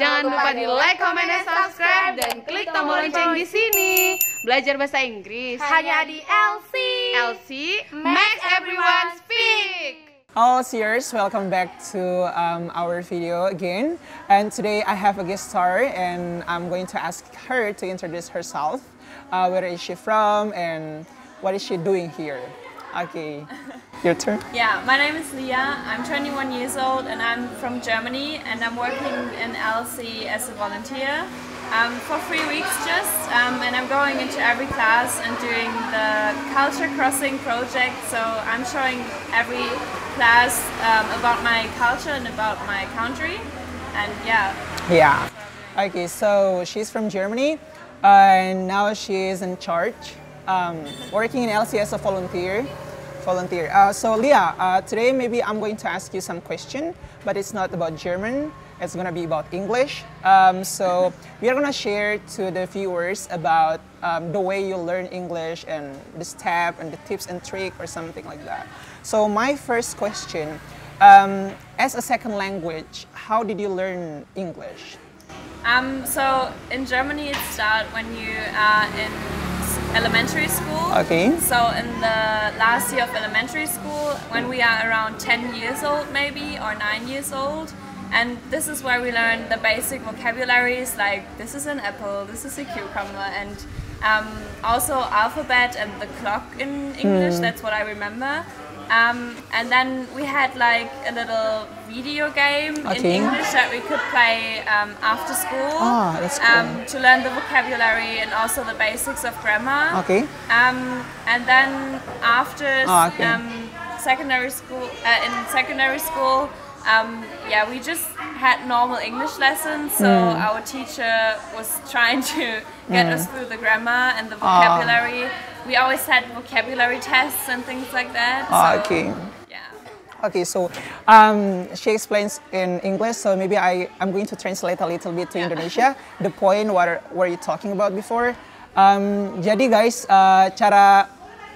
Jangan lupa di like, comment, dan subscribe dan klik tombol lonceng di sini. Belajar bahasa Inggris Hanya di LC. LC makes everyone speak. All seers, welcome back to um, our video again. And today I have a guest star, and I'm going to ask her to introduce herself. Uh, where is she from, and what is she doing here? Okay, your turn. Yeah, my name is Leah. I'm 21 years old and I'm from Germany and I'm working in LC as a volunteer um, for three weeks just. Um, and I'm going into every class and doing the culture crossing project. So I'm showing every class um, about my culture and about my country. And yeah, Yeah. Okay, so she's from Germany, and now she is in charge, um, working in LC as a volunteer. Volunteer. Uh, so Leah, uh, today maybe I'm going to ask you some question, but it's not about German. It's gonna be about English. Um, so we are gonna share to the viewers about um, the way you learn English and the step and the tips and trick or something like that. So my first question, um, as a second language, how did you learn English? Um, so in Germany, it starts when you are in elementary school. Okay. So in the last year of elementary school, when we are around 10 years old, maybe or 9 years old, and this is where we learn the basic vocabularies like this is an apple, this is a cucumber, and um, also alphabet and the clock in English. That's what I remember. Um, and then we had like a little video game in English that we could play um, after school Ah, that's cool. um, to learn the vocabulary and also the basics of grammar. Okay. Um, and then after Ah, okay. um, secondary school, uh, in secondary school, um, yeah, we just had normal English lessons. So Hmm. our teacher was trying to get us through the grammar and the Ah. We always had vocabulary tests and things like that. Ah, so, okay. Yeah. Okay, so um, she explains in English, so maybe I, I'm going to translate a little bit to Indonesia. The point what were you talking about before? Um, jadi guys, uh, cara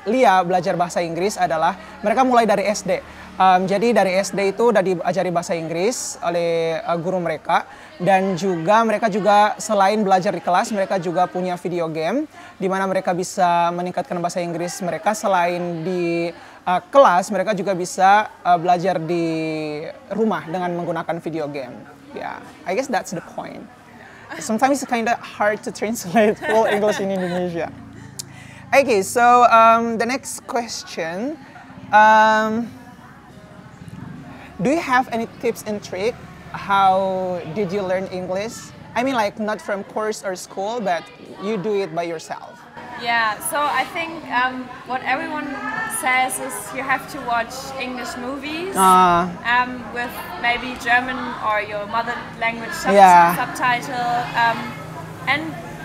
Lia belajar bahasa Inggris adalah mereka mulai dari SD. Um, jadi dari SD itu udah diajari bahasa Inggris oleh uh, guru mereka dan juga mereka juga selain belajar di kelas mereka juga punya video game di mana mereka bisa meningkatkan bahasa Inggris mereka selain di uh, kelas mereka juga bisa uh, belajar di rumah dengan menggunakan video game. Yeah, I guess that's the point. Sometimes it's kind of hard to translate full English in Indonesia. Okay, so um, the next question. Um, do you have any tips and trick? How did you learn English? I mean, like not from course or school, but you do it by yourself. Yeah, so I think um, what everyone says is you have to watch English movies Uh, um, with maybe German or your mother language sub- Yeah. subtitle. Um, and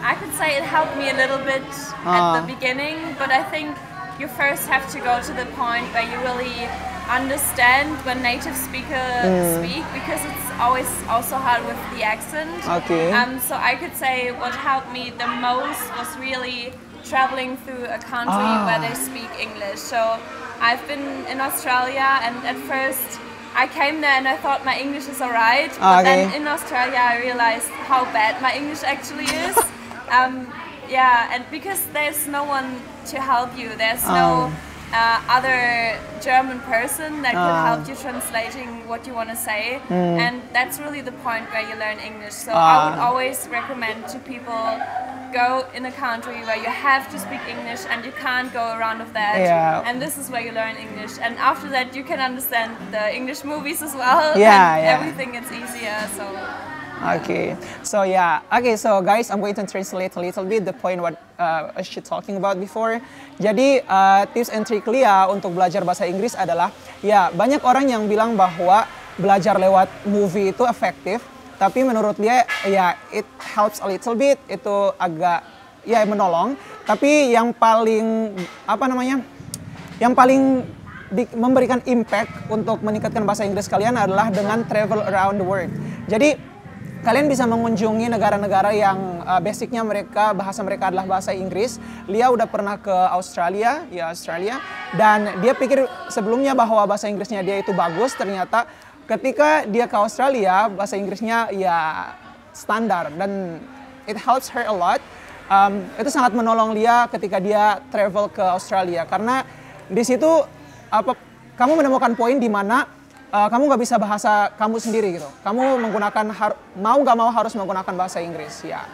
I could say it helped me a little bit Ah. at the beginning, but I think you first have to go to the point where you really understand when native speakers Mm. speak because it's always also hard with the accent. Okay. Um, so I could say what helped me the most was really traveling through a country Ah. where they speak English. So I've been in Australia, and at first I came there and I thought my English is alright, but then in Australia I realized how bad my English actually is. um, yeah, and because there's no one to help you, there's no uh, other German person that could Ah. help you translating what you want to say, and that's really the point where you learn English. So I would Ah. always recommend to people go in a country where you have to speak English and you can't go around with that. Yeah. And this is where you learn English. And after that, you can understand the English movies as well. Yeah, and yeah. Everything gets easier. So Okay, so yeah, okay, so guys, I'm going to translate a little bit the point what uh, she talking about before. Jadi uh, tips and trick Lia untuk belajar bahasa Inggris adalah, ya banyak orang yang bilang bahwa belajar lewat movie itu efektif, tapi menurut dia ya it helps a little bit, itu agak ya menolong. Tapi yang paling apa namanya, yang paling di- memberikan impact untuk meningkatkan bahasa Inggris kalian adalah dengan travel around the world. Jadi kalian bisa mengunjungi negara-negara yang uh, basicnya mereka bahasa mereka adalah bahasa Inggris. Lia udah pernah ke Australia, ya Australia, dan dia pikir sebelumnya bahwa bahasa Inggrisnya dia itu bagus. Ternyata ketika dia ke Australia, bahasa Inggrisnya ya standar dan it helps her a lot. Um, itu sangat menolong Lia ketika dia travel ke Australia karena di situ apa kamu menemukan poin di mana uh, kamu nggak bisa bahasa kamu sendiri gitu. Kamu menggunakan har- mau nggak mau harus menggunakan bahasa Inggris. Ya, yeah.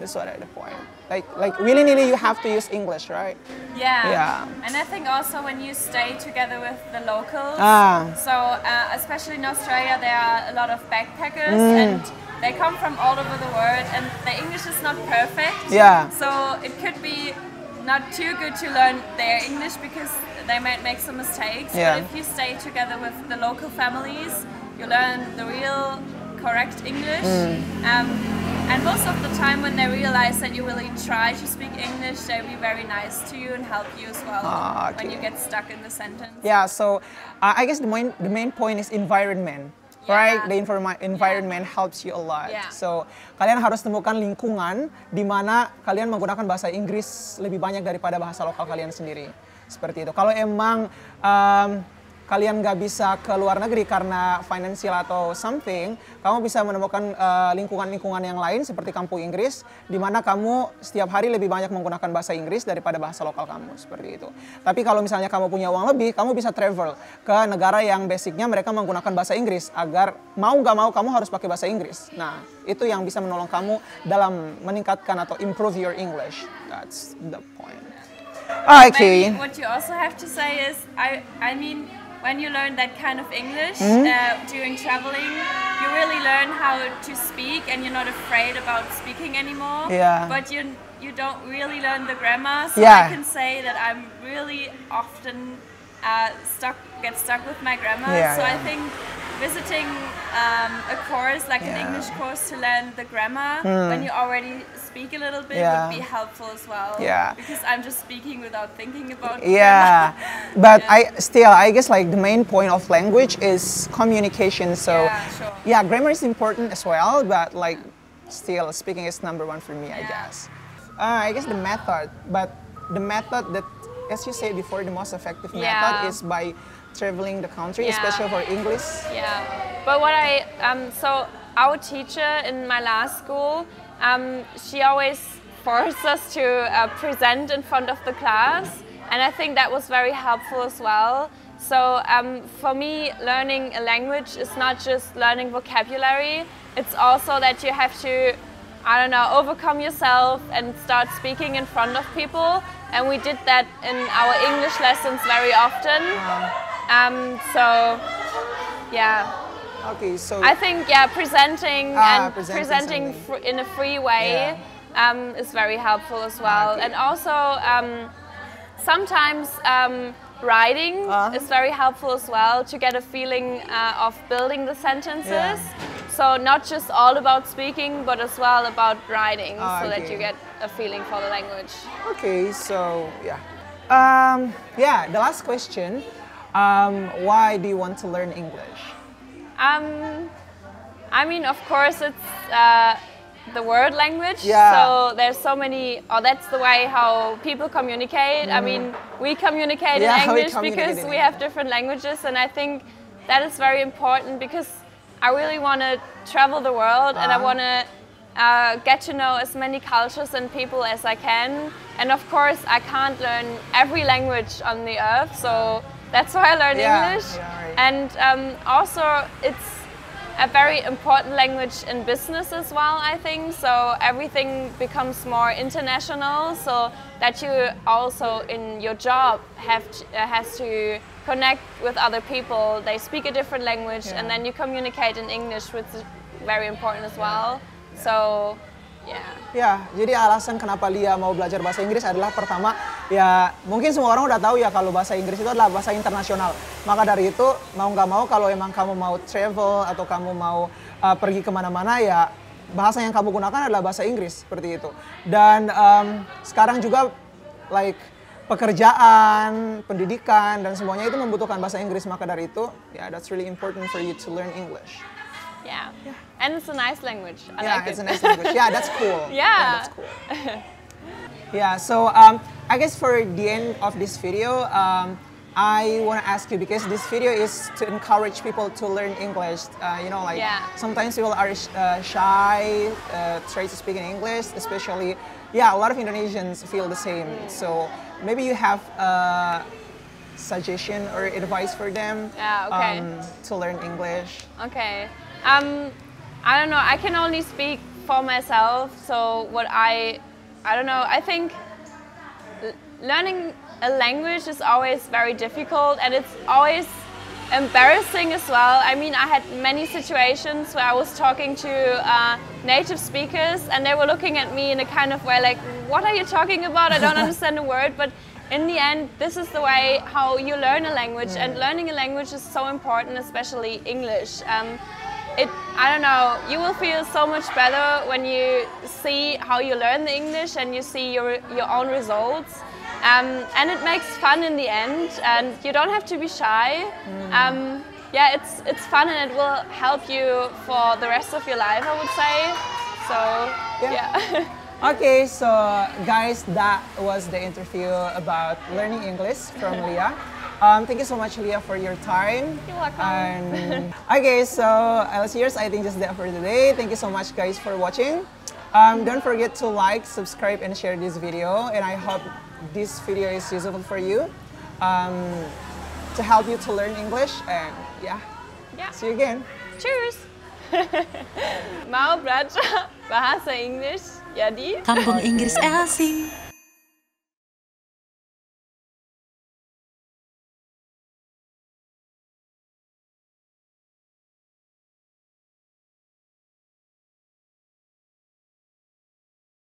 that's what I the point. Like like willy nilly you have to use English, right? Yeah. Yeah. And I think also when you stay together with the locals, Ah. so uh, especially in Australia, there are a lot of backpackers Mm. and they come from all over the world and the English is not perfect. Yeah. So it could be not too good to learn their English because they might make some mistakes. Yeah. But if you stay together with the local families, you learn the real correct English. Mm. Um, and most of the time, when they realize that you really try to speak English, they'll be very nice to you and help you as well Ah, when you get stuck in the sentence. Yeah, so uh, I guess the main the main point is environment, right? Yeah. The informa- environment helps you a lot. Yeah. So kalian harus temukan lingkungan di mana kalian menggunakan bahasa Inggris lebih banyak daripada bahasa lokal kalian sendiri. Seperti itu. Kalau emang um, kalian nggak bisa ke luar negeri karena financial atau something, kamu bisa menemukan uh, lingkungan-lingkungan yang lain seperti kampung Inggris, di mana kamu setiap hari lebih banyak menggunakan bahasa Inggris daripada bahasa lokal kamu, seperti itu. Tapi kalau misalnya kamu punya uang lebih, kamu bisa travel ke negara yang basicnya mereka menggunakan bahasa Inggris agar mau nggak mau kamu harus pakai bahasa Inggris. Nah, itu yang bisa menolong kamu dalam meningkatkan atau improve your English. That's the point. Okay. Maybe what you also have to say is, I, I mean, when you learn that kind of English Hmm? uh, during traveling, you really learn how to speak, and you're not afraid about speaking anymore. Yeah. But you you don't really learn the grammar, so Yeah. I can say that I'm really often uh, stuck, get stuck with my grammar. Yeah, so I think visiting um, a course like an Yeah. Hmm. English course to learn the grammar when you already speak a little bit Yeah. would be helpful as well. Yeah. Because I'm just speaking without thinking about Yeah, but Yeah. I still I guess like the main point of language is communication. So Yeah, sure. yeah, grammar is important as well, but like still speaking is number one for me, I guess. Uh, I guess the method, but the method that, as you said before, the most effective Yeah. method is by traveling the country, Yeah. especially for English. Yeah, but what I um, so our teacher in my last school, um, she always forced us to uh, present in front of the class, and I think that was very helpful as well. So um, for me, learning a language is not just learning vocabulary; it's also that you have to. I don't know, overcome yourself and start speaking in front of people. And we did that in our English lessons very often. Um, so, yeah. Okay, so I think yeah, presenting Ah, and presenting presenting, in a free way um, is very helpful as well. Okay. And also um, sometimes um, writing Uh-huh. is very helpful as well to get a feeling uh, of building the sentences. Yeah. So not just all about speaking, but as well about writing, Ah, so that you get a feeling for the language. Okay, so yeah. Um, yeah, the last question. Um, why do you want to learn English? Um, I mean, of course, it's uh, the word language. Yeah. So there's so many. Oh, that's the way how people communicate. I mean, we communicate Yeah, in English communicate because in we English. have different languages, and I think that is very important because I really want to travel the world and I Uh-huh. want to. Uh, get to know as many cultures and people as I can, and of course, I can't learn every language on the earth, so that's why I learn Yeah, English. yeah, right. And um, also, it's a very important language in business as well, I think. So everything becomes more international, so that you also in your job have to, uh, has to connect with other people. They speak a different language, Yeah. and then you communicate in English, which is very important as well. So, yeah. Ya, jadi alasan kenapa Lia mau belajar bahasa Inggris adalah pertama, ya mungkin semua orang udah tahu ya kalau bahasa Inggris itu adalah bahasa internasional. Maka dari itu, mau nggak mau kalau emang kamu mau travel atau kamu mau uh, pergi ke mana-mana ya bahasa yang kamu gunakan adalah bahasa Inggris seperti itu. Dan um, sekarang juga like pekerjaan, pendidikan dan semuanya itu membutuhkan bahasa Inggris. Maka dari itu, ya that's really important for you to learn English. Yeah. And it's a nice language. I yeah, like it's it. a nice language. Yeah, that's cool. Yeah. that's cool. yeah, so um, I guess for the end of this video, um, I want to ask you because this video is to encourage people to learn English. Uh, you know, like Yeah. sometimes people are sh- uh, shy, uh, try to speak in English, especially. Yeah, a lot of Indonesians feel the same. So maybe you have a suggestion or advice for them Yeah, okay. um, to learn English. Okay. Um, I don't know. I can only speak for myself. So what I, I don't know. I think learning a language is always very difficult, and it's always embarrassing as well. I mean, I had many situations where I was talking to uh, native speakers, and they were looking at me in a kind of way like, "What are you talking about? I don't understand a word." But in the end, this is the way how you learn a language, and learning a language is so important, especially English. Um, it, I don't know, you will feel so much better when you see how you learn the English and you see your, your own results. Um, and it makes fun in the end, and you don't have to be shy. Um, yeah, it's, it's fun and it will help you for the rest of your life, I would say. So, Yeah. yeah. Okay, so guys, that was the interview about learning English from Leah. Um, thank you so much, Leah, for your time. You're welcome. And, okay, so LCers, I think just that for today. Thank you so much, guys, for watching. Um, don't forget to like, subscribe, and share this video. And I hope this video is useful for you um, to help you to learn English. And yeah, yeah. see you again. Cheers! Mau belajar bahasa Inggris? Jadi Kampung Inggris LC